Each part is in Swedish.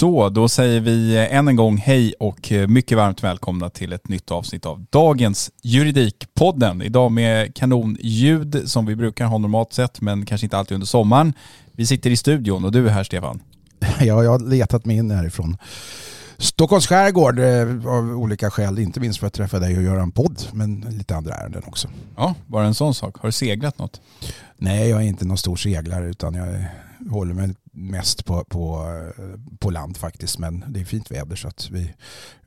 Så, då säger vi än en gång hej och mycket varmt välkomna till ett nytt avsnitt av dagens Juridikpodden. Idag med kanonljud som vi brukar ha normalt sett, men kanske inte alltid under sommaren. Vi sitter i studion och du är här Stefan. Ja, jag har letat mig in härifrån Stockholms skärgård eh, av olika skäl. Inte minst för att träffa dig och göra en podd, men lite andra ärenden också. Ja, bara en sån sak. Har du seglat något? Nej, jag är inte någon stor seglare utan jag håller mig mest på, på, på land faktiskt. Men det är fint väder så att vi,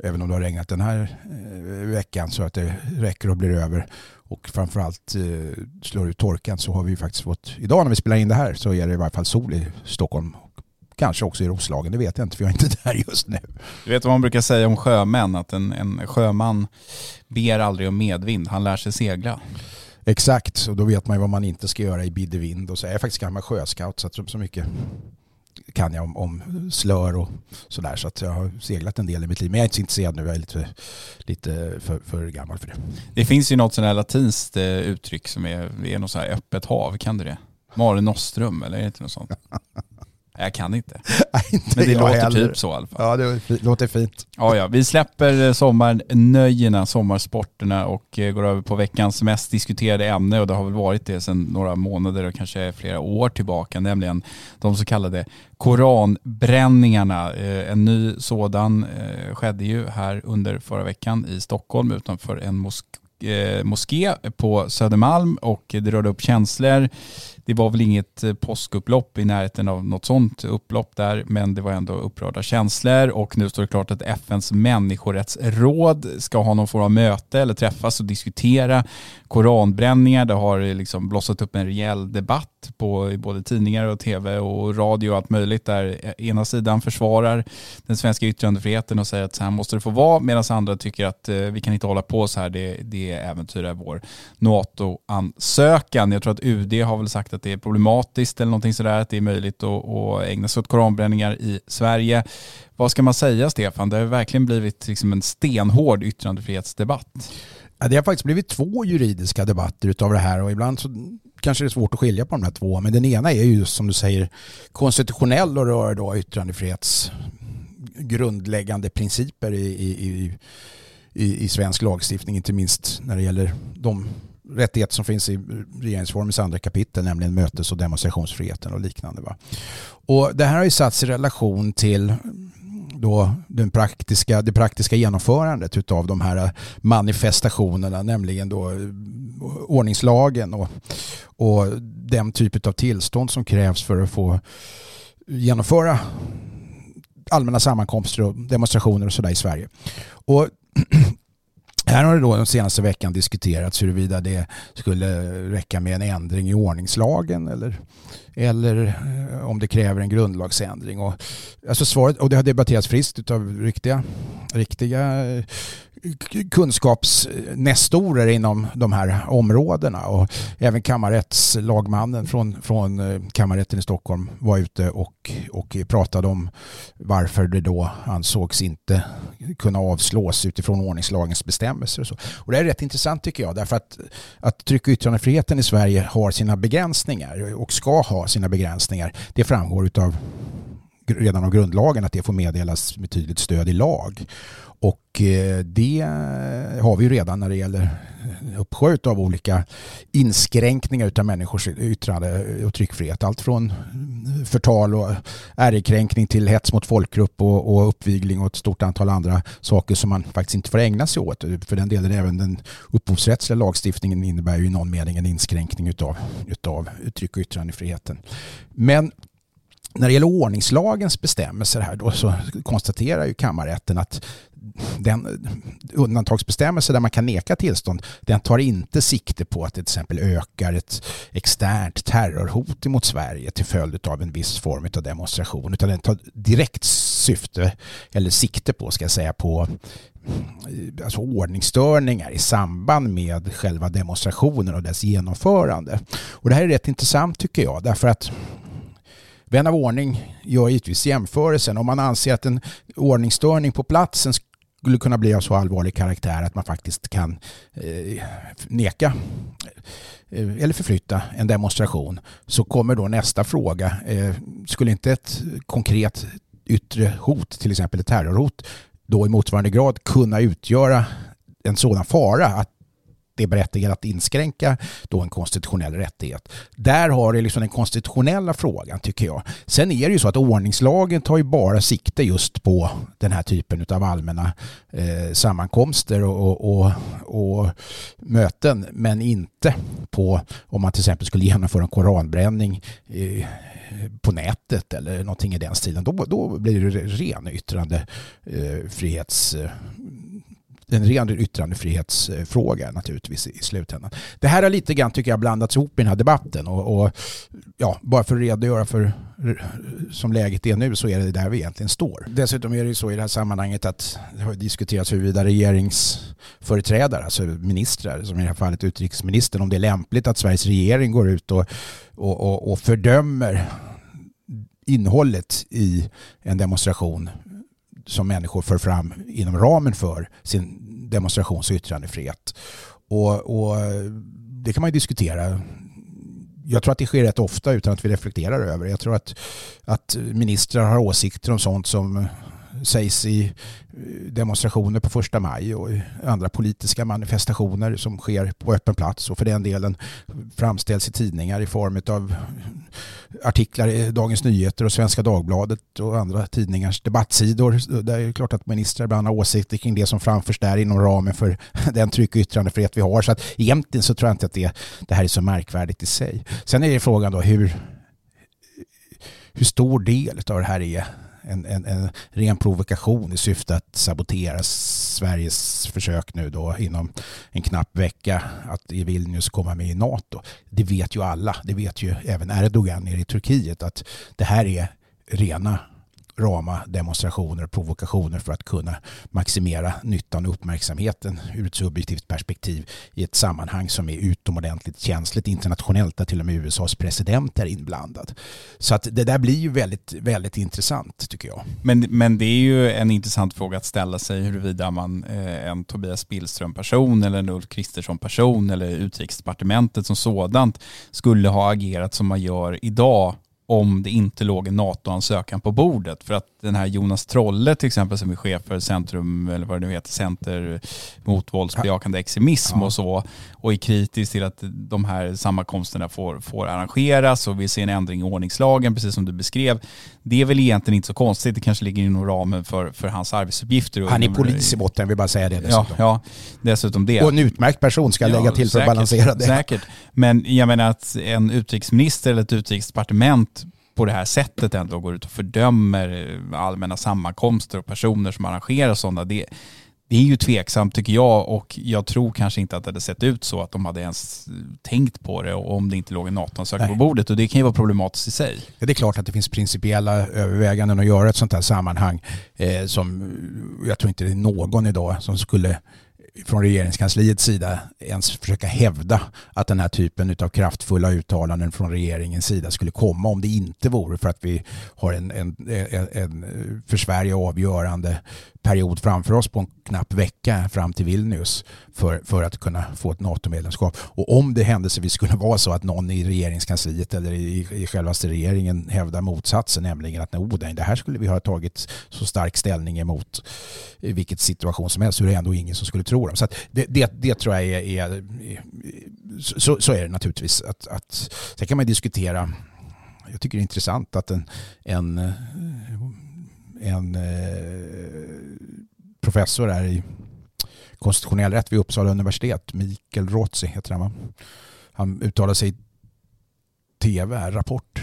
även om det har regnat den här eh, veckan så att det räcker och blir över och framförallt eh, slår ut torkan så har vi faktiskt fått, idag när vi spelar in det här så är det i varje fall sol i Stockholm Kanske också i Roslagen, det vet jag inte för jag är inte där just nu. Du vet vad man brukar säga om sjömän, att en, en sjöman ber aldrig om medvind, han lär sig segla. Exakt, och då vet man ju vad man inte ska göra i bidevind. Och så är jag faktiskt gammal sjöscout så så mycket kan jag om, om slör och sådär. Så att jag har seglat en del i mitt liv. Men jag är inte så intresserad nu, jag är lite, lite för, för gammal för det. Det finns ju något sådant här latinskt eh, uttryck som är, är något så här öppet hav, kan du det? Mare Nostrum eller är det inte något sånt? Jag kan inte. inte Men det låter heller. typ så i alla fall. Ja, det låter fint. Ja, ja. Vi släpper eh, sommarnöjena, sommarsporterna och eh, går över på veckans mest diskuterade ämne och det har väl varit det sedan några månader och kanske flera år tillbaka, nämligen de så kallade koranbränningarna. Eh, En ny sådan skedde ju här under förra veckan i Stockholm utanför en mosk moské på Södermalm och det rörde upp känslor det var väl inget eh, påskupplopp i närheten av något sånt upplopp där, men det var ändå upprörda känslor och nu står det klart att FNs människorättsråd ska ha någon form av möte eller träffas och diskutera koranbränningar. Det har eh, liksom blossat upp en rejäl debatt på både tidningar och tv och radio och allt möjligt där eh, ena sidan försvarar den svenska yttrandefriheten och säger att så här måste det få vara medan andra tycker att vi kan inte hålla på så här, det, det äventyrar vår NATO-ansökan. Jag tror att UD har väl sagt att det är problematiskt eller någonting sådär, att det är möjligt att, att ägna sig åt koranbränningar i Sverige. Vad ska man säga Stefan? Det har verkligen blivit liksom en stenhård yttrandefrihetsdebatt. Ja, det har faktiskt blivit två juridiska debatter utav det här och ibland så kanske det är svårt att skilja på de här två. Men den ena är ju som du säger konstitutionell och rör då yttrandefrihets grundläggande principer i, i, i, i svensk lagstiftning, inte minst när det gäller de rättigheter som finns i regeringsformens andra kapitel, nämligen mötes och demonstrationsfriheten och liknande. Va? Och det här har ju satts i relation till då den praktiska, det praktiska genomförandet av de här manifestationerna, nämligen då eh, ordningslagen och, och den typ av tillstånd som krävs för att få genomföra allmänna sammankomster och demonstrationer och sådär i Sverige. Och Här har det då den senaste veckan diskuterats huruvida det skulle räcka med en ändring i ordningslagen eller, eller eh, om det kräver en grundlagsändring. Och, alltså svaret, och det har debatterats friskt av riktiga, riktiga eh, kunskapsnestorer inom de här områdena och även kammarrättslagmannen från, från eh, kammarrätten i Stockholm var ute och, och pratade om varför det då ansågs inte kunna avslås utifrån ordningslagens bestämmelser. Och, så. och det är rätt intressant tycker jag därför att, att tryck och yttrandefriheten i Sverige har sina begränsningar och ska ha sina begränsningar. Det framgår av redan av grundlagen att det får meddelas med tydligt stöd i lag. Och eh, det eh, har vi ju redan när det gäller eh, uppsjö av olika inskränkningar av människors yttrande och tryckfrihet. Allt från förtal och ärekränkning till hets mot folkgrupp och, och uppvigling och ett stort antal andra saker som man faktiskt inte får ägna sig åt. För den delen även den upphovsrättsliga lagstiftningen innebär ju i någon mening en inskränkning utav, utav tryck och yttrandefriheten. Men när det gäller ordningslagens bestämmelser här då så konstaterar ju kammarrätten att den undantagsbestämmelse där man kan neka tillstånd den tar inte sikte på att det till exempel ökar ett externt terrorhot mot Sverige till följd av en viss form av demonstration utan den tar direkt syfte eller sikte på ska jag säga på alltså ordningsstörningar i samband med själva demonstrationen och dess genomförande. Och det här är rätt intressant tycker jag därför att Vän av ordning gör givetvis jämförelsen. Om man anser att en ordningsstörning på platsen skulle kunna bli av så allvarlig karaktär att man faktiskt kan eh, neka eh, eller förflytta en demonstration så kommer då nästa fråga. Eh, skulle inte ett konkret yttre hot, till exempel ett terrorhot, då i motsvarande grad kunna utgöra en sådan fara att det är berättigat att inskränka då en konstitutionell rättighet. Där har det liksom den konstitutionella frågan tycker jag. Sen är det ju så att ordningslagen tar ju bara sikte just på den här typen av allmänna eh, sammankomster och, och, och, och, möten men inte på om man till exempel skulle genomföra en koranbränning eh, på nätet eller någonting i den stilen. Då, då blir det ren yttrandefrihets eh, en ren yttrandefrihetsfråga naturligtvis i slutändan. Det här har lite grann tycker jag blandats ihop i den här debatten och, och ja, bara för att redogöra för som läget är nu så är det där vi egentligen står. Dessutom är det ju så i det här sammanhanget att det har diskuterats huruvida regeringsföreträdare, alltså ministrar, som i det här fallet utrikesministern, om det är lämpligt att Sveriges regering går ut och, och, och, och fördömer innehållet i en demonstration som människor för fram inom ramen för sin demonstrations och yttrandefrihet. Och, och det kan man ju diskutera. Jag tror att det sker rätt ofta utan att vi reflekterar över det. Jag tror att, att ministrar har åsikter om sånt som sägs i eh, demonstrationer på första maj och andra politiska manifestationer som sker på öppen plats och för den delen framställs i tidningar i form av eh, artiklar i Dagens Nyheter och Svenska Dagbladet och andra tidningars debattsidor. Där är det klart att ministrar ibland har åsikter kring det som framförs där inom ramen för den tryck och yttrandefrihet vi har. Så att egentligen så tror jag inte att det, det här är så märkvärdigt i sig. Sen är det frågan då hur, hur stor del av det här är en, en, en ren provokation i syfte att sabotera Sveriges försök nu då inom en knapp vecka att i Vilnius komma med i NATO. Det vet ju alla, det vet ju även Erdogan nere i Turkiet att det här är rena rama demonstrationer och provokationer för att kunna maximera nyttan och uppmärksamheten ur ett subjektivt perspektiv i ett sammanhang som är utomordentligt känsligt internationellt där till och med USAs president är inblandad. Så att det där blir ju väldigt, väldigt intressant tycker jag. Men, men det är ju en intressant fråga att ställa sig huruvida man eh, en Tobias Billström person eller en Ulf Kristersson person eller utrikesdepartementet som sådant skulle ha agerat som man gör idag om det inte låg en NATO-ansökan på bordet. För att den här Jonas Trolle till exempel som är chef för Centrum, eller vad det nu heter, Center mot våldsbejakande extremism ja. och så och är kritisk till att de här sammankomsterna får, får arrangeras och vill se en ändring i ordningslagen precis som du beskrev. Det är väl egentligen inte så konstigt, det kanske ligger inom ramen för, för hans arbetsuppgifter. Han är polis i botten, vill bara säga det dessutom. Ja, ja, dessutom det. Och en utmärkt person ska jag ja, lägga till för säkert, att balansera det. Säkert, men jag menar att en utrikesminister eller ett utrikesdepartement på det här sättet ändå går ut och fördömer allmänna sammankomster och personer som arrangerar sådana. Det, det är ju tveksamt tycker jag och jag tror kanske inte att det hade sett ut så att de hade ens tänkt på det om det inte låg en NATO-ansökan på bordet och det kan ju vara problematiskt i sig. Ja, det är klart att det finns principiella överväganden att göra ett sånt här sammanhang eh, som jag tror inte det är någon idag som skulle från regeringskansliets sida ens försöka hävda att den här typen av kraftfulla uttalanden från regeringens sida skulle komma om det inte vore för att vi har en, en, en, en för Sverige avgörande period framför oss på en knapp vecka fram till Vilnius för, för att kunna få ett NATO-medlemskap. Och om det händelsevis skulle vara så att någon i regeringskansliet eller i, i självaste regeringen hävdar motsatsen, nämligen att nej, det här skulle vi ha tagit så stark ställning emot i vilket situation som helst, så är det ändå ingen som skulle tro dem. Så det, det, det, tror jag är, är så, så, är det naturligtvis. Att, att, sen kan man diskutera jag tycker det är intressant att en, en en eh, professor här i konstitutionell rätt vid Uppsala universitet, Mikael Rotzi heter han va? Han uttalade sig i tv, Rapport,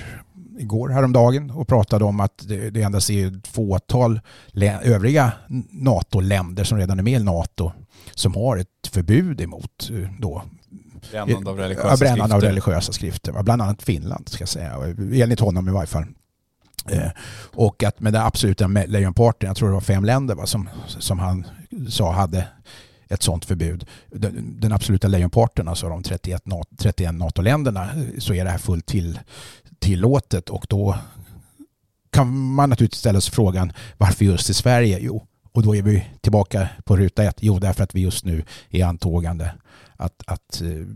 igår häromdagen och pratade om att det, det endast är ett fåtal övriga NATO-länder som redan är med i NATO som har ett förbud emot eh, då Brännande av religiösa ja, brännande skrifter. Av religiösa skrifter. Bland annat Finland ska jag säga. Enligt honom i varje fall. Eh, och att med den absoluta lejonparten, jag tror det var fem länder va, som, som han sa hade ett sånt förbud. Den, den absoluta lejonparten, alltså de 31, 31 NATO-länderna, så är det här fullt till, tillåtet och då kan man naturligtvis ställa sig frågan varför just i Sverige? Jo, och då är vi tillbaka på ruta ett. Jo, därför att vi just nu är antågande att, att eh,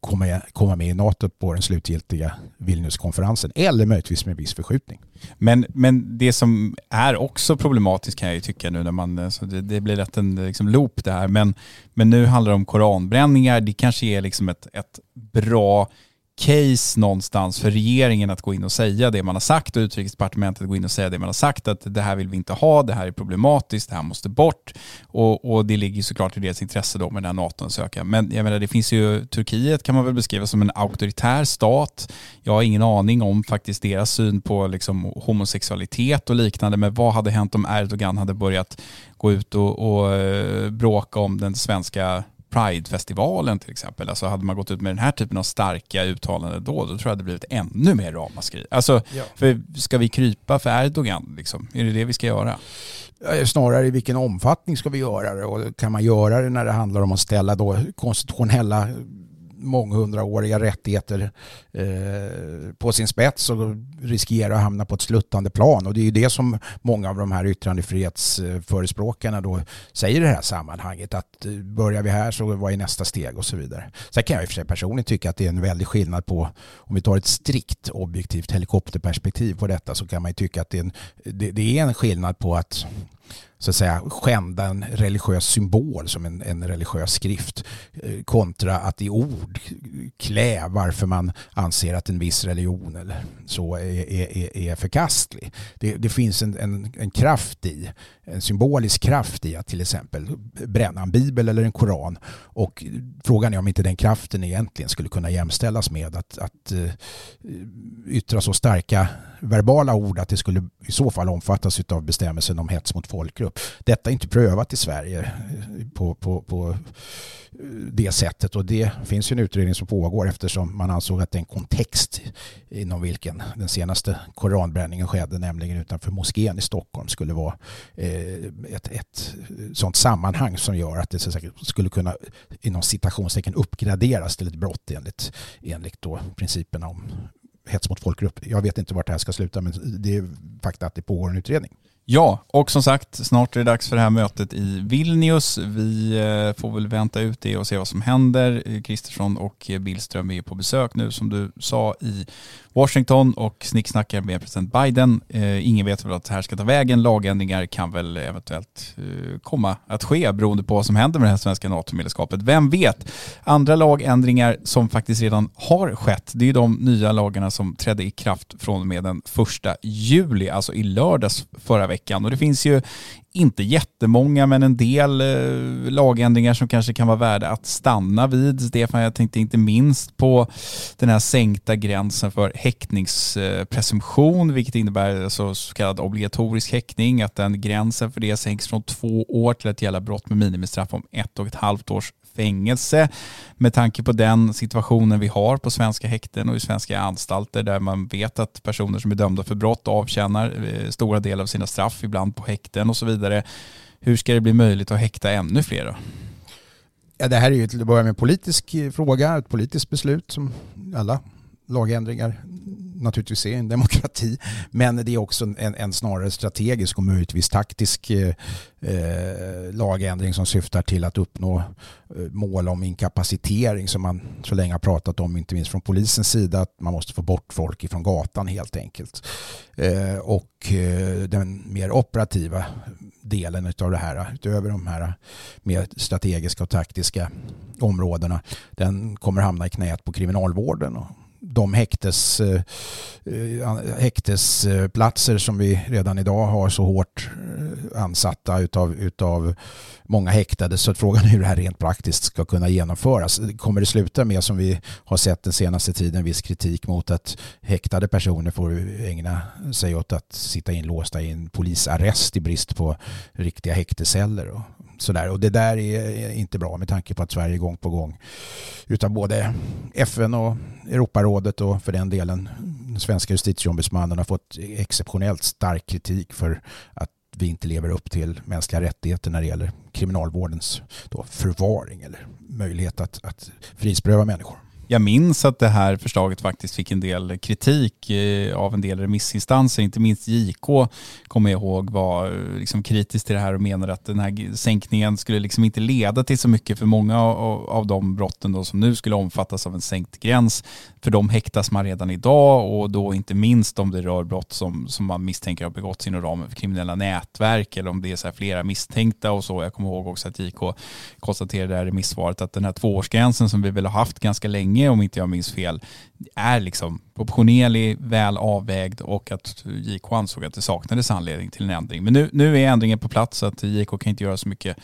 komma, komma med i NATO på den slutgiltiga Vilniuskonferensen eller möjligtvis med viss förskjutning. Men, men det som är också problematiskt kan jag ju tycka nu när man, eh, så det, det blir lätt en eh, liksom loop det här, men, men nu handlar det om koranbränningar, det kanske är liksom ett, ett bra case någonstans för regeringen att gå in och säga det man har sagt och utrikesdepartementet gå in och säga det man har sagt att det här vill vi inte ha, det här är problematiskt, det här måste bort och, och det ligger såklart i deras intresse då med den här NATO-ansökan. Men jag menar det finns ju, Turkiet kan man väl beskriva som en auktoritär stat. Jag har ingen aning om faktiskt deras syn på liksom homosexualitet och liknande men vad hade hänt om Erdogan hade börjat gå ut och, och eh, bråka om den svenska Pride-festivalen till exempel. Alltså hade man gått ut med den här typen av starka uttalanden då, då tror jag det blivit ännu mer ramaskri. Alltså, ja. för ska vi krypa för Erdogan liksom? Är det det vi ska göra? Snarare i vilken omfattning ska vi göra det och kan man göra det när det handlar om att ställa då konstitutionella månghundraåriga rättigheter eh, på sin spets och riskerar att hamna på ett sluttande plan. Och det är ju det som många av de här yttrandefrihetsförespråkarna då säger i det här sammanhanget. Att eh, börjar vi här så vad är nästa steg och så vidare. Sen kan jag i och för sig personligen tycka att det är en väldig skillnad på om vi tar ett strikt objektivt helikopterperspektiv på detta så kan man ju tycka att det är en, det, det är en skillnad på att så att säga skända en religiös symbol som en, en religiös skrift eh, kontra att i ord klä varför man anser att en viss religion eller så är, är, är förkastlig. Det, det finns en, en, en, kraft i, en symbolisk kraft i att till exempel bränna en bibel eller en koran och frågan är om inte den kraften egentligen skulle kunna jämställas med att, att eh, yttra så starka verbala ord att det skulle i så fall omfattas av bestämmelsen om hets mot folkgrupp. Detta är inte prövat i Sverige eh, på, på, på eh, det sättet och det finns ju en utredning som pågår eftersom man ansåg att den kontext inom vilken den senaste koranbränningen skedde, nämligen utanför moskén i Stockholm, skulle vara eh, Eh, ett, ett sånt sammanhang som gör att det skulle kunna inom citationstecken uppgraderas till ett brott enligt, enligt då principerna om hets mot folkgrupp. Jag vet inte vart det här ska sluta men det är fakta att det pågår en utredning. Ja, och som sagt, snart är det dags för det här mötet i Vilnius. Vi eh, får väl vänta ut det och se vad som händer. Kristersson och Billström är på besök nu som du sa i Washington och snicksnackar med president Biden. Eh, ingen vet väl att det här ska ta vägen. Lagändringar kan väl eventuellt eh, komma att ske beroende på vad som händer med det här svenska NATO-medlemskapet. Vem vet? Andra lagändringar som faktiskt redan har skett, det är de nya lagarna som trädde i kraft från och med den första juli, alltså i lördags förra veckan veckan. Och det finns ju inte jättemånga men en del eh, lagändringar som kanske kan vara värda att stanna vid. Stefan, jag tänkte inte minst på den här sänkta gränsen för häktningspresumtion, vilket innebär alltså så kallad obligatorisk häktning, att den gränsen för det sänks från två år till att gälla brott med minimistraff om ett och ett halvt års fängelse med tanke på den situationen vi har på svenska häkten och i svenska anstalter där man vet att personer som är dömda för brott avtjänar eh, stora delar av sina straff, ibland på häkten och så vidare. Hur ska det bli möjligt att häkta ännu fler då? Ja, det här är ju till att börja med en politisk eh, fråga, ett politiskt beslut som alla lagändringar naturligtvis är en demokrati. Men det är också en, en snarare strategisk och möjligtvis taktisk eh, eh, lagändring som syftar till att uppnå eh, mål om inkapacitering som man så länge har pratat om, inte minst från polisens sida, att man måste få bort folk ifrån gatan helt enkelt. Eh, och eh, den mer operativa delen av det här, utöver de här mer strategiska och taktiska områdena, den kommer hamna i knät på kriminalvården och de häktes, eh, eh häktesplatser som vi redan idag har så hårt eh, ansatta utav, utav många häktade. Så frågan är hur det här rent praktiskt ska kunna genomföras. Kommer det sluta med, som vi har sett den senaste tiden, viss kritik mot att häktade personer får ägna sig åt att sitta inlåsta i en polisarrest i brist på riktiga häkteceller och sådär. Och det där är inte bra med tanke på att Sverige gång på gång utan både FN och Europarådet och för den delen den svenska justitieombudsmannen har fått exceptionellt stark kritik för att vi inte lever upp till mänskliga rättigheter när det gäller kriminalvårdens då förvaring eller möjlighet att, att frihetsberöva människor. Jag minns att det här förslaget faktiskt fick en del kritik eh, av en del remissinstanser, inte minst JK kommer jag ihåg var eh, liksom kritisk till det här och menade att den här sänkningen skulle liksom inte leda till så mycket för många av de brotten då som nu skulle omfattas av en sänkt gräns. För de häktas man redan idag och då inte minst om det rör brott som, som man misstänker har begåtts inom ramen för kriminella nätverk eller om det är så flera misstänkta och så. Jag kommer ihåg också att JK konstaterade i remissvaret att den här tvåårsgränsen som vi väl har haft ganska länge länge om inte jag minns fel är liksom proportionerlig, väl avvägd och att JK ansåg att det saknades anledning till en ändring. Men nu, nu är ändringen på plats så att JK kan inte göra så mycket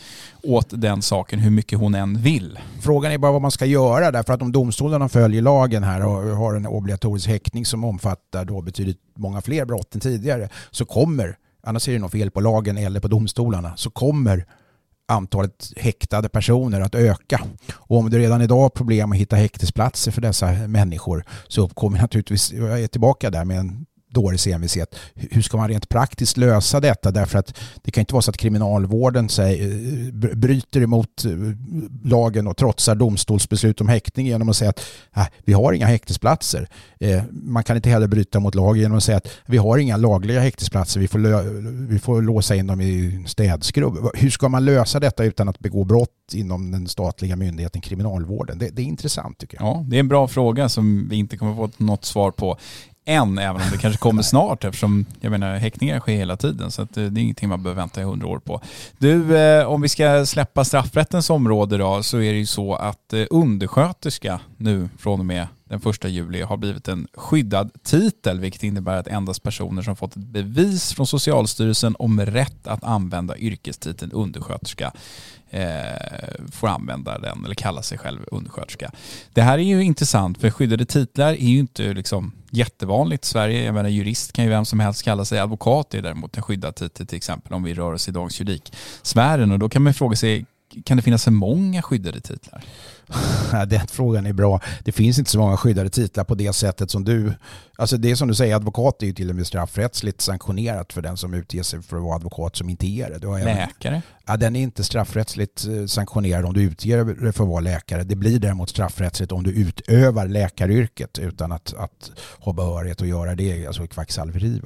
åt den saken hur mycket hon än vill. Frågan är bara vad man ska göra därför att om domstolarna följer lagen här och har en obligatorisk häktning som omfattar då betydligt många fler brott än tidigare så kommer, annars är det något fel på lagen eller på domstolarna, så kommer antalet häktade personer att öka. Och om det redan idag har problem att hitta häktesplatser för dessa människor så uppkommer naturligtvis, jag är tillbaka där med en dålig envishet. Hur ska man rent praktiskt lösa detta? Därför att det kan inte vara så att kriminalvården säger, eh, bryter emot eh, lagen och trotsar domstolsbeslut om häktning genom att säga att äh, vi har inga häktesplatser. Eh, man kan inte heller bryta mot lagen genom att säga att vi har inga lagliga häktesplatser, vi får, vi får låsa in dem i städskrubb. Hur ska man lösa detta utan att begå brott inom den statliga myndigheten kriminalvården? Det, det är intressant tycker jag. Ja, det är en bra fråga som vi inte kommer få något svar på än, även om det kanske kommer snart eftersom jag menar häktningar sker hela tiden så eh, det är ingenting man behöver vänta i hundra år på. Du, eh, om vi ska släppa straffrättens område då så är det ju så att eh, undersköterska nu från och med den första juli har blivit en skyddad titel vilket innebär att endast personer som fått ett bevis från Socialstyrelsen om rätt att använda yrkestiteln undersköterska eh, får använda den eller kalla sig själv undersköterska. Det här är ju intressant för skyddade titlar är ju inte liksom jättevanligt i Sverige. Jag menar jurist kan ju vem som helst kalla sig. Advokat är däremot en skyddad titel till exempel om vi rör oss i dagens juridiksfären och då kan man fråga sig kan det finnas för många skyddade titlar? Den frågan är bra. Det finns inte så många skyddade titlar på det sättet som du... Alltså det som du säger, advokat är ju till och med straffrättsligt sanktionerat för den som utger sig för att vara advokat som inte är det. Har läkare? ja, den är inte straffrättsligt eh, sanktionerad om du utger dig för att vara läkare. Det blir däremot straffrättsligt om du utövar läkaryrket utan att, att ha behörighet att göra det, alltså kvacksalveri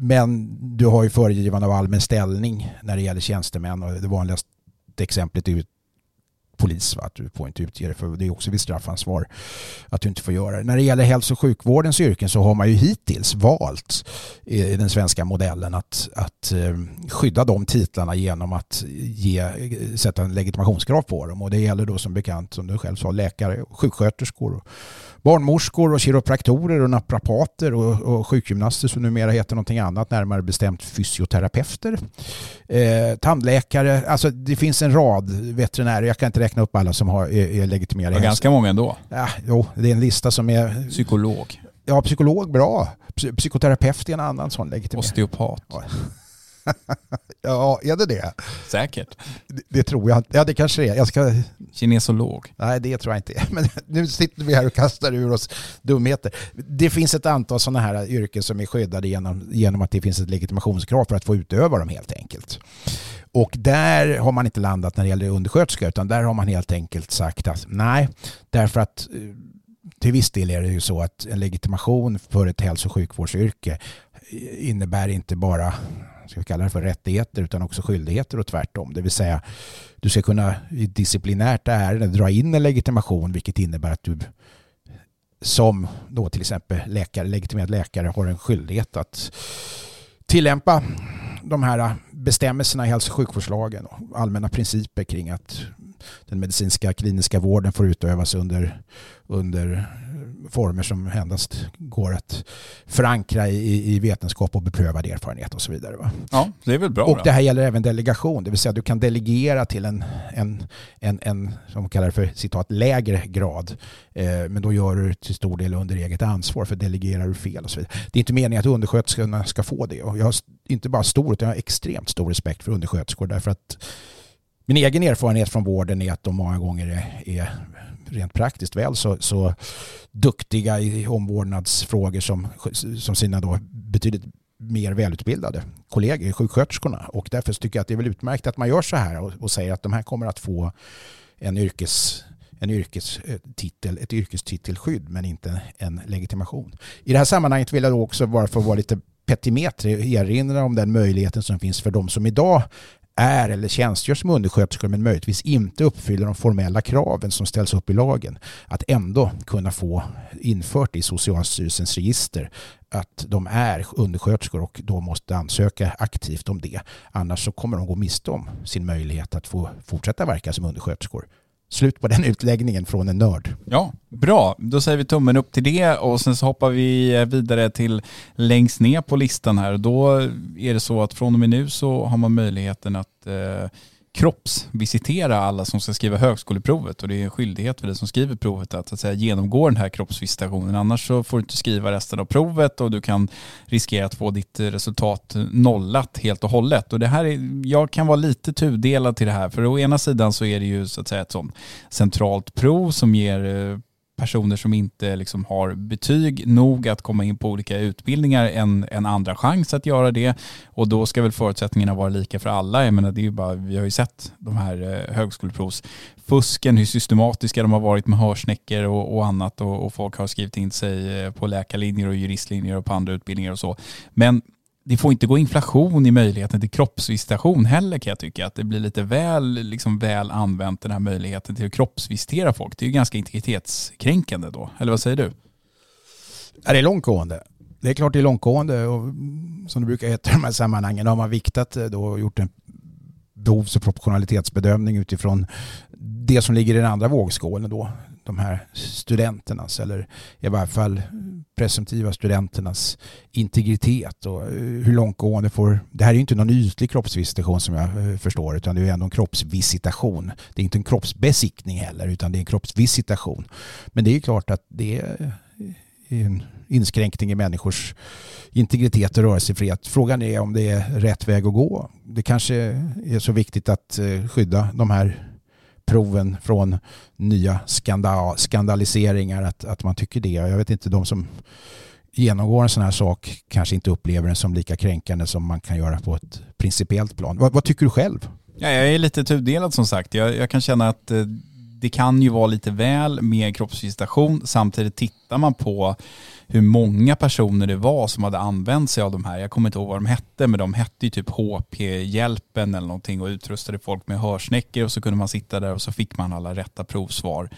men du har ju föregivande av allmän ställning när det gäller tjänstemän och det vanligaste exemplet är ju polis. Va? Att du får inte utge det för det är också vid straffansvar att du inte får göra det. När det gäller hälso och sjukvårdens yrken så har man ju hittills valt i den svenska modellen att, att eh, skydda de titlarna genom att ge, sätta en legitimationskrav på dem och det gäller då som bekant som du själv sa läkare, sjuksköterskor barnmorskor och kiropraktorer och naprapater och, och sjukgymnaster som numera heter någonting annat, närmare bestämt fysioterapeuter, eh, tandläkare, alltså det finns en rad veterinärer, jag kan inte räkna upp alla som har, är, är legitimerade. Det ganska många ändå. Ja, jo, det är en lista som är... Psykolog. Ja, psykolog, bra. Psykoterapeut är en annan sån legitimerad. Osteopat. Ja. ja, är det det? Säkert. Det, det, tror jag Ja, det kanske det är. Jag ska... Kinesolog. Nej, det tror jag inte. Men nu sitter vi här och kastar ur oss dumheter. Det finns ett antal sådana här yrken som är skyddade genom, genom att det finns ett legitimationskrav för att få utöva dem helt enkelt. Och där har man inte landat när det gäller undersköterska utan där har man helt enkelt sagt att nej, därför att eh, till viss del är det ju så att en legitimation för ett hälso och sjukvårdsyrke innebär inte bara ska vi kalla det för rättigheter utan också skyldigheter och tvärtom. Det vill säga du ska kunna i disciplinärt ärende dra in en legitimation vilket innebär att du som då till exempel läkare, legitimerad läkare har en skyldighet att tillämpa de här bestämmelserna i hälso och sjukvårdslagen och allmänna principer kring att den medicinska kliniska vården får utövas under, under former som endast går att förankra i, i vetenskap och beprövad erfarenhet och så vidare. Va? Ja, det är väl bra. Och då. det här gäller även delegation, det vill säga du kan delegera till en, en, en, en som man kallar för citat, lägre grad. Eh, men då gör du till stor del under eget ansvar för delegerar du fel och så vidare. Det är inte meningen att undersköterskorna ska få det. Och jag har inte bara stor, utan jag har extremt stor respekt för undersköterskor därför att min egen erfarenhet från vården är att de många gånger är, är rent praktiskt väl så, så duktiga i omvårdnadsfrågor som, som sina då betydligt mer välutbildade kollegor, sjuksköterskorna. Och därför tycker jag att det är väl utmärkt att man gör så här och, och säger att de här kommer att få en yrkes en yrkestitel, eh, ett yrkestitelskydd men inte en legitimation. I det här sammanhanget vill jag då också bara för att vara lite petimetri erinra om den möjligheten som finns för de som idag är eller tjänstgör som undersköterskor men möjligtvis inte uppfyller de formella kraven som ställs upp i lagen att ändå kunna få infört i Socialstyrelsens register att de är undersköterskor och då måste ansöka aktivt om det. Annars så kommer de gå miste om sin möjlighet att få fortsätta verka som undersköterskor. Slut på den utläggningen från en nörd. Ja, bra. Då säger vi tummen upp till det och sen så hoppar vi vidare till längst ner på listan här. Då är det så att från och med nu så har man möjligheten att eh, kroppsvisitera alla som ska skriva högskoleprovet och det är en skyldighet för dig som skriver provet att, att säga, genomgå den här kroppsvisitationen. Annars så får du inte skriva resten av provet och du kan riskera att få ditt resultat nollat helt och hållet. Och det här är, jag kan vara lite tudelad till det här för å ena sidan så är det ju så att säga ett sånt centralt prov som ger eh, personer som inte liksom har betyg nog att komma in på olika utbildningar en, en andra chans att göra det. Och då ska väl förutsättningarna vara lika för alla. Jag menar, det är ju bara, vi har ju sett de här eh, högskoleprovsfusken, hur systematiska de har varit med hörsnäckor och, och annat och, och, folk har skrivit in sig eh, på läkarlinjer och juristlinjer och på andra utbildningar och så. Men det får inte gå inflation i möjligheten till kroppsvisitation heller kan jag tycka. Att det blir lite väl, liksom väl använt den här möjligheten till att kroppsvisitera folk. Det är ju ganska integritetskränkande då. Eller vad säger du? Ja, det är långtgående. Det är klart det är långtgående och som det brukar heta i de här sammanhangen har man viktat eh, då och gjort en behovs och proportionalitetsbedömning utifrån det som ligger i den andra vågskålen då de här studenternas eller i varje fall presumtiva studenternas integritet och eh, hur långtgående får... Det här är ju inte någon ytlig kroppsvisitation som jag eh, förstår utan det är ändå en kroppsvisitation. Det är inte en kroppsbesiktning heller utan det är en kroppsvisitation. Men det är ju klart att det eh, är en inskränkning i människors integritet och rörelsefrihet. Frågan är om det är rätt väg att gå. Det kanske är så viktigt att skydda de här proven från nya skandal, skandaliseringar att, att man tycker det. Jag vet inte, de som genomgår en sån här sak kanske inte upplever den som lika kränkande som man kan göra på ett principiellt plan. Vad, vad tycker du själv? Ja, jag är lite tudelad som sagt. Jag, jag kan känna att eh, det kan ju vara lite väl med kroppsvisitation. Samtidigt tittar man på hur många personer det var som hade använt sig av de här. Jag kommer inte ihåg vad de hette, men de hette ju typ HP-hjälpen eller någonting och utrustade folk med hörsnäckor och så kunde man sitta där och så fick man alla rätta provsvar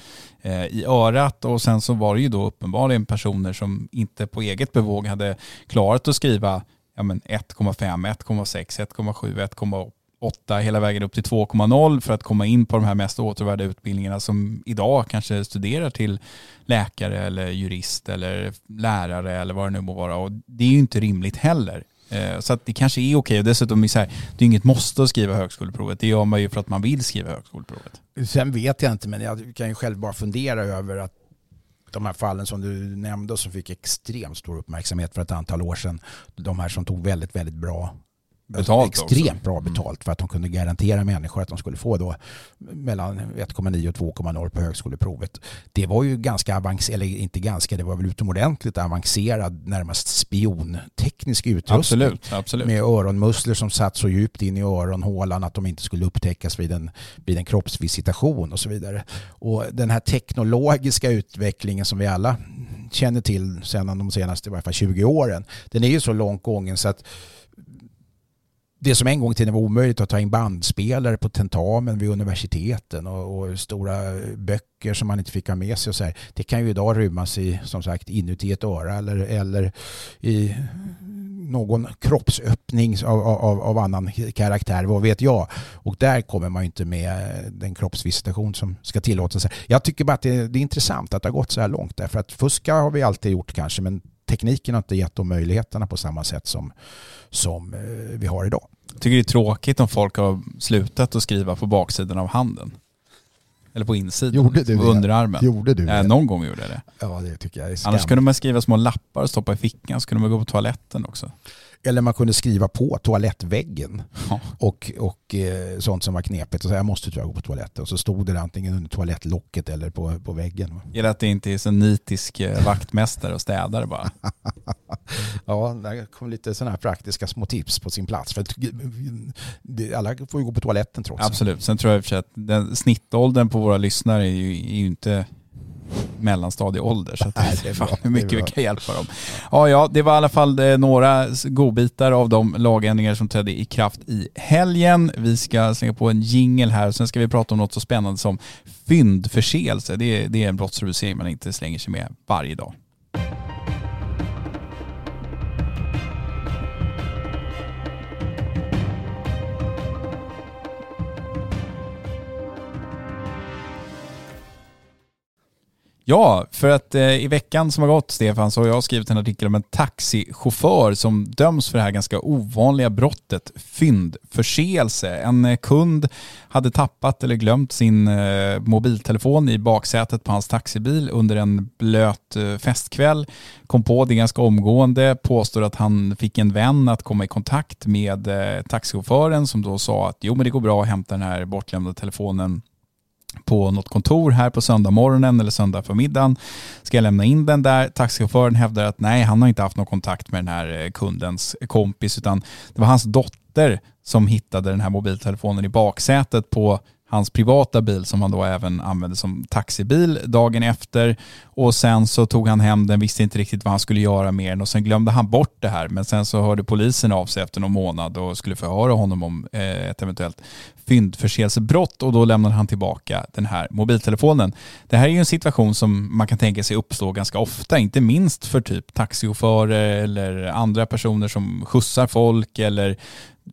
eh, i örat och sen så var det ju då uppenbarligen personer som inte på eget bevåg hade klarat att skriva ja, 1,5, 1,6, 1,7, 1,8 8 hela vägen upp till 2,0 för att komma in på de här mest återvärda utbildningarna som idag kanske studerar till läkare eller jurist eller lärare eller vad det nu må vara. Och det är ju inte rimligt heller. Eh, så att det kanske är okej och dessutom är så här, det är inget måste att skriva högskoleprovet. Det gör man ju för att man vill skriva högskoleprovet. Sen vet jag inte men jag kan ju själv bara fundera över att de här fallen som du nämnde och som fick extremt stor uppmärksamhet för ett antal år sedan. De här som tog väldigt, väldigt bra betalt extremt också. bra betalt för att de kunde garantera människor att de skulle få då mellan 1,9 och 2,0 på högskoleprovet. Det var ju ganska avancerat, eller inte ganska, det var väl utomordentligt avancerad, närmast spionteknisk utrustning. Absolut, absolut. Med öronmusslor som satt så djupt in i öronhålan att de inte skulle upptäckas vid en, vid en kroppsvisitation och så vidare. Och den här teknologiska utvecklingen som vi alla känner till sedan de senaste i varje fall 20 åren, den är ju så långt gången så att det som en gång i tiden var omöjligt att ta in bandspelare på tentamen vid universiteten och, och, stora böcker som man inte fick ha med sig och så här, det kan ju idag rymmas i som sagt inuti ett öra eller, eller i någon kroppsöppning av, av, av, annan karaktär, vad vet jag. Och där kommer man ju inte med den kroppsvisitation som ska tillåtas. Jag tycker bara att det, det är intressant att det har gått så här långt därför att fuska har vi alltid gjort kanske men tekniken har inte gett dem möjligheterna på samma sätt som, som eh, vi har idag. Jag tycker det är tråkigt om folk har slutat att skriva på baksidan av handen. Eller på insidan. Gjorde du på underarmen. Gjorde du det? någon gång gjorde jag det. Ja, det tycker jag är skam. Annars kunde man skriva små lappar och stoppa i fickan så kunde man gå på toaletten också. Eller man kunde skriva på toalettväggen ja. och, och eh, sånt som var knepigt. Och så jag måste tyvärr gå på toaletten. Och så stod det antingen under toalettlocket eller på, på väggen. Gillar att det inte är så nitisk eh, vaktmästare och städare bara. ja, där kom lite sådana här praktiska små tips på sin plats. För alla får ju gå på toaletten trots Absolut. Sen tror jag att den snittåldern på våra lyssnare är ju, är ju inte mellanstadieålder. Så att Nej, det är fan hur mycket vi kan hjälpa dem. Ja, ja, det var i alla fall eh, några godbitar av de lagändringar som trädde i kraft i helgen. Vi ska slänga på en jingel här och sen ska vi prata om något så spännande som fyndförseelse. Det är, det är en brottsrubricering man inte slänger sig med varje dag. Ja, för att eh, i veckan som har gått, Stefan, så har jag skrivit en artikel om en taxichaufför som döms för det här ganska ovanliga brottet fyndförseelse. En eh, kund hade tappat eller glömt sin eh, mobiltelefon i baksätet på hans taxibil under en blöt eh, festkväll. Kom på det ganska omgående, påstår att han fick en vän att komma i kontakt med eh, taxichauffören som då sa att jo men det går bra att hämta den här bortglömda telefonen på något kontor här på söndag morgonen eller söndag förmiddagen. Ska jag lämna in den där? Taxichauffören hävdar att nej, han har inte haft någon kontakt med den här eh, kundens kompis utan det var hans dotter som hittade den här mobiltelefonen i baksätet på hans privata bil som han då även använde som taxibil dagen efter. Och sen så tog han hem den, visste inte riktigt vad han skulle göra med den och sen glömde han bort det här. Men sen så hörde polisen av sig efter någon månad och skulle förhöra honom om eh, ett eventuellt fyndförseelsebrott och då lämnade han tillbaka den här mobiltelefonen. Det här är ju en situation som man kan tänka sig uppstå ganska ofta, inte minst för typ taxichaufförer eller andra personer som skjutsar folk eller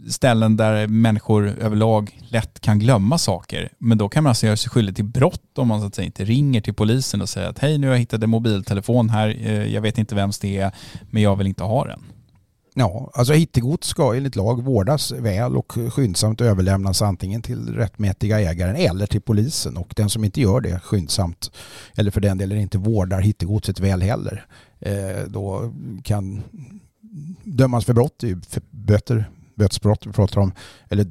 ställen där människor överlag lätt kan glömma saker. Men då kan man alltså göra sig skyldig till brott om man så att säga inte ringer till polisen och säger att hej nu har jag hittat en mobiltelefon här, eh, jag vet inte vems det är men jag vill inte ha den. Ja, alltså hittegods ska enligt lag vårdas väl och skyndsamt överlämnas antingen till rättmätiga ägaren eller till polisen och den som inte gör det skyndsamt eller för den delen inte vårdar hittegodset väl heller eh, då kan dömas för brott, för böter, bötesbrott vi pratar om eller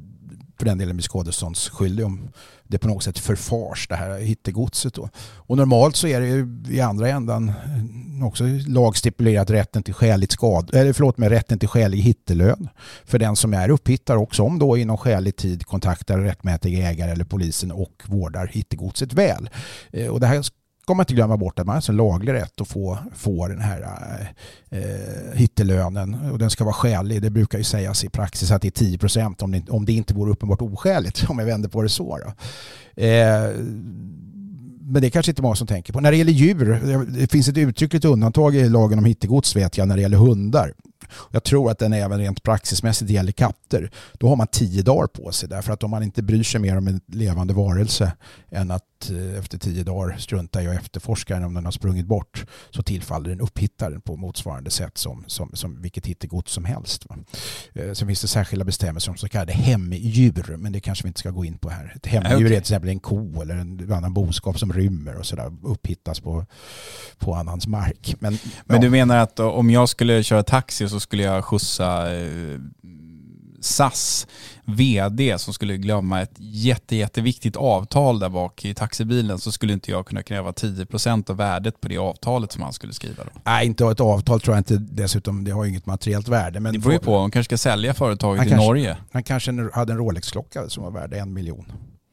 för den delen blir skadeståndsskyldig om det på något sätt förfars det här hittegodset. Då. Och normalt så är det ju i andra ändan eh, också lagstipulerat rätten till skäligt skad, eller förlåt mig, rätten till skälig hittelön för den som är upphittare också om då inom skälig tid kontaktar rättmätig ägare eller polisen och vårdar hittegodset väl. Eh, och det här ska man inte glömma bort att man har alltså laglig rätt att få, få den här eh, eh hittelönen och den ska vara skälig. Det brukar ju sägas i praxis att det är 10 procent om det, om det inte vore uppenbart oskäligt om jag vänder på det så. Eh, men det är kanske inte många som tänker på. När det gäller djur, det finns ett uttryckligt undantag i lagen om hittegods vet jag när det gäller hundar. Jag tror att den även rent praxismässigt gäller katter. Då har man tio dagar på sig därför att om man inte bryr sig mer om en levande varelse än att eh, efter tio dagar strunta i att efterforska den om den har sprungit bort så tillfaller den upphittaren på motsvarande sätt som, som, som vilket hittegods som helst. Va? Eh, sen finns det särskilda bestämmelser om så kallade hemdjur men det kanske vi inte ska gå in på här. Ett hemdjur är till exempel en ko eller en annan boskap som rymmer och sådär upphittas på, på annans mark. Men, Men ja. du menar att om jag skulle köra taxi så skulle jag skjutsa eh, SAS vd som skulle glömma ett jätte, jätteviktigt avtal där bak i taxibilen så skulle inte jag kunna kräva 10% av värdet på det avtalet som han skulle skriva då. Nej, inte ett avtal tror jag inte dessutom. Det har ju inget materiellt värde. Men Det beror ju på, han kanske ska sälja företaget i kanske- Norge. Han kanske hade en Rolex-klocka som var värd en miljon.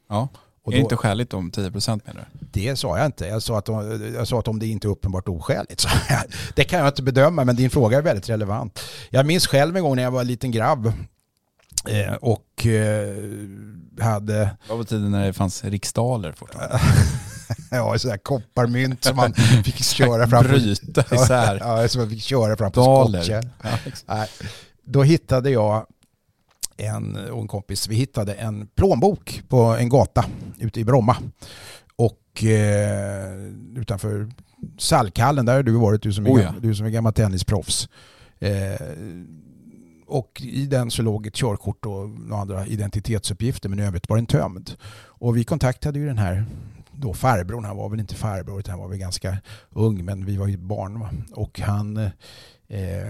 Ja. Och är det inte skäligt om 10% menar du? Det sa jag inte. Jag sa att, jag sa att om det inte är uppenbart oskäligt. Det kan jag inte bedöma, men din fråga är väldigt relevant. Jag minns själv en gång när jag var en liten grabb eh, och eh, hade Vad var tiden när det fanns riksdaler fortfarande? ja, sådär kopparmynt som man fick köra fram Bryta isär. Ja, som man fick köra fram på skottkärr. Ja, då hittade jag en, och en kompis, vi hittade en plånbok på en gata ute i Bromma. Och eh, utanför Salkallen, där har du varit, du som är, Oh ja. du som är gammal tennisproffs. Eh, och i den så låg ett körkort och några andra identitetsuppgifter men i övrigt var den tömd. Och vi kontaktade ju den här då farbrorn, han var väl inte farbror utan han var väl ganska ung men vi var ju barn. Va? Och han eh, Eh,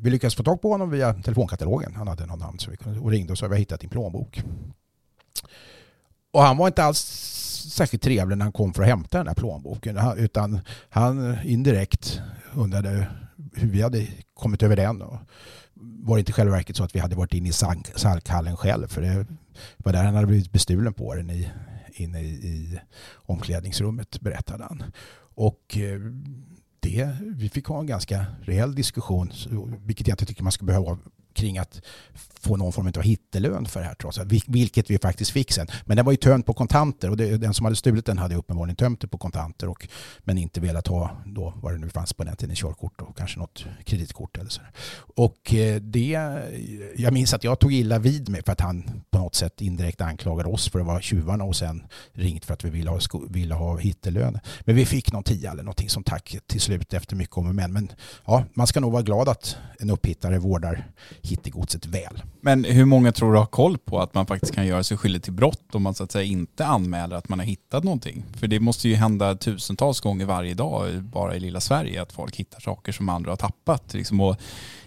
vi lyckades få tag på honom via telefonkatalogen. Han hade något namn så vi kunde, och ringde och sa vi har hittat din plånbok. Och han var inte alls särskilt trevlig när han kom för att hämta den här plånboken. Utan han indirekt undrade hur vi hade kommit över den. Och var det inte i själva verket så att vi hade varit inne i Salkhallen själv. För det var där han hade blivit bestulen på den i, inne i, i omklädningsrummet berättade han. Och eh, det, vi fick ha en ganska rejäl diskussion, vilket jag inte tycker man ska behöva kring att få någon form av hittelön för det här trots allt, vilket vi faktiskt fick sen. Men den var ju tömd på kontanter och det, den som hade stulit den hade uppenbarligen tömt det på kontanter och, men inte velat ha då vad det nu fanns på den tiden, körkort och kanske något kreditkort eller så. Och eh, det, jag minns att jag tog illa vid mig för att han på något sätt indirekt anklagade oss för att vara tjuvarna och sen ringt för att vi ville ha, ville ha hittelön. Men vi fick någon tia eller någonting som tack till slut efter mycket om och men. Men ja, man ska nog vara glad att en upphittare vårdar hittegodset väl. Men hur många tror du har koll på att man faktiskt kan göra sig skyldig till brott om man så att säga inte anmäler att man har hittat någonting? För det måste ju hända tusentals gånger varje dag bara i lilla Sverige att folk hittar saker som andra har tappat. Liksom. Och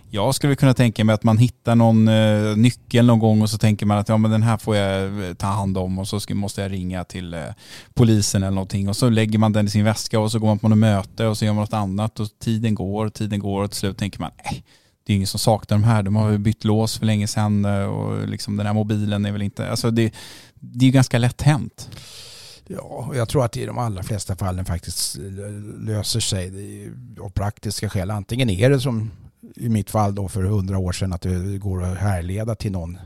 jag skulle kunna tänka mig att man hittar någon eh, nyckel någon gång och så tänker man att ja, men den här får jag eh, ta hand om och så ska, måste jag ringa till eh, polisen eller någonting och så lägger man den i sin väska och så går man på något möte och så gör man något annat och tiden går, tiden går och till slut tänker man nej, det är ingen som saknar de här. De har bytt lås för länge sedan eh, och liksom den här mobilen är väl inte... Alltså det, det är ju ganska lätt hänt. Ja, och jag tror att det i de allra flesta fallen faktiskt löser sig av praktiska skäl. Antingen är det som i mitt fall då för hundra år sedan att det går att härleda till någon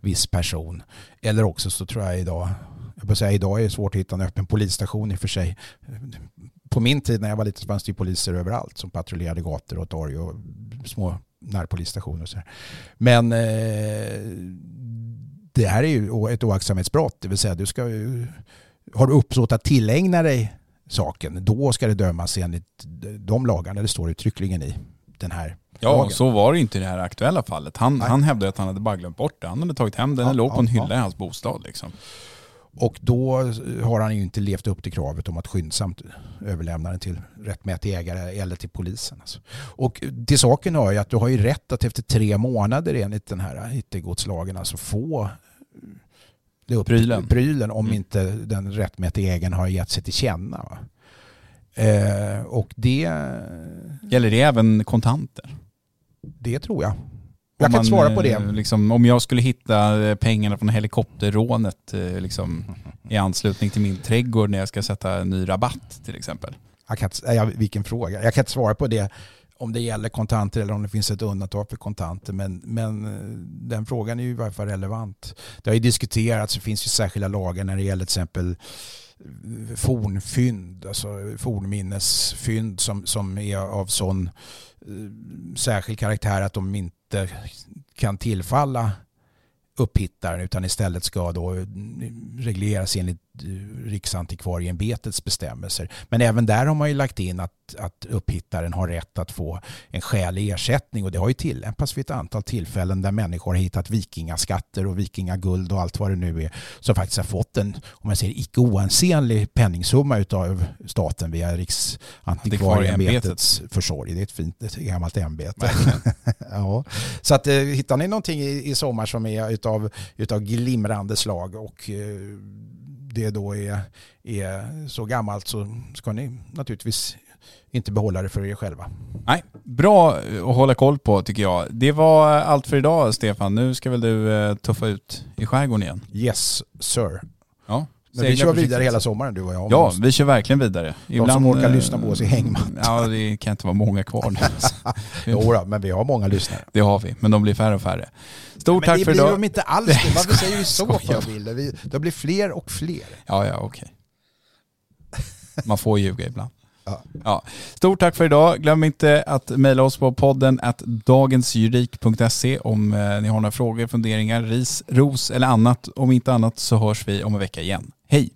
viss person. Eller också så tror jag idag, jag vill säga idag är det svårt att hitta en öppen polisstation i och för sig. På min tid när jag var liten så fanns det poliser överallt som patrullerade gator och torg och små närpolisstationer och så här. Men eh, det här är ju ett oaktsamhetsbrott, det vill säga du ska ju har du uppsåt att tillägna dig saken, då ska det dömas enligt de lagarna det står uttryckligen i den här Ja, lagen. så var det inte i det här aktuella fallet. Han, Nej. han hävdade att han hade bara glömt bort det. Han hade tagit hem den, Ja, den låg på en ja, hylla ja. i hans bostad. Liksom. Och då har han ju inte levt upp till kravet om att skyndsamt överlämna den till rättmätig ägare eller till polisen. Alltså. Och till saken hör ju att du har ju rätt att efter tre månader enligt den här hittegodslagen alltså få det upp, Prylen. prylen om Mm. inte den rättmätiga ägaren har gett sig till känna. Eh, och det, Gäller det även kontanter? det tror jag. Jag kan man, svara på eh, det. Liksom, om jag skulle hitta eh, pengarna från helikopterrånet eh, liksom, i anslutning till min trädgård när jag ska sätta en ny rabatt till exempel. Jag kan inte, ja, vilken fråga. Jag kan inte svara på det om det gäller kontanter eller om det finns ett undantag för kontanter. Men, men den frågan är ju i varje fall relevant. Det har ju diskuterats, det finns ju särskilda lagar när det gäller till exempel fornfynd, alltså fornminnesfynd som, som är av sån Eh, särskild karaktär att de inte kan tillfalla upphittaren utan istället ska då regleras enligt Riksantikvarieämbetets bestämmelser. Men även där har man ju lagt in att, att upphittaren har rätt att få en skälig ersättning och det har ju tillämpats vid ett antal tillfällen där människor har hittat vikingaskatter och vikingaguld och allt vad det nu är som faktiskt har fått en, om man säger icke oansenlig penningsumma utav staten via Riksantikvarieämbetets försorg. Det är ett fint ett gammalt ämbete. ja. Så att, eh, hittar ni någonting i, i sommar som är utav, utav glimrande slag och eh, det då är, är så gammalt så ska ni naturligtvis inte behålla det för er själva. Nej, bra att hålla koll på tycker jag. Det var allt för idag Stefan. Nu ska väl du eh, tuffa ut i skärgården igen? Yes sir. Ja. Men vi kör vidare hela sommaren du och jag. Ja, vi kör verkligen vidare. De Ibland, som orkar äh, lyssna på oss i hängmatt. Ja, det kan inte vara många kvar. jo då, men vi har många lyssnare. Det har vi, men de blir färre och färre. Stort men tack för idag. Det blir de inte alls det. Varför säger du så för Wille? Det blir fler och fler. Ja, ja, okej. Okay. Man får ljuga ibland. Ja. ja. Stort tack för idag. Glöm inte att mejla oss på podden att dagensjuridik.se om eh, ni har några frågor, funderingar, ris, ros eller annat. Om inte annat så hörs vi om en vecka igen. Hej!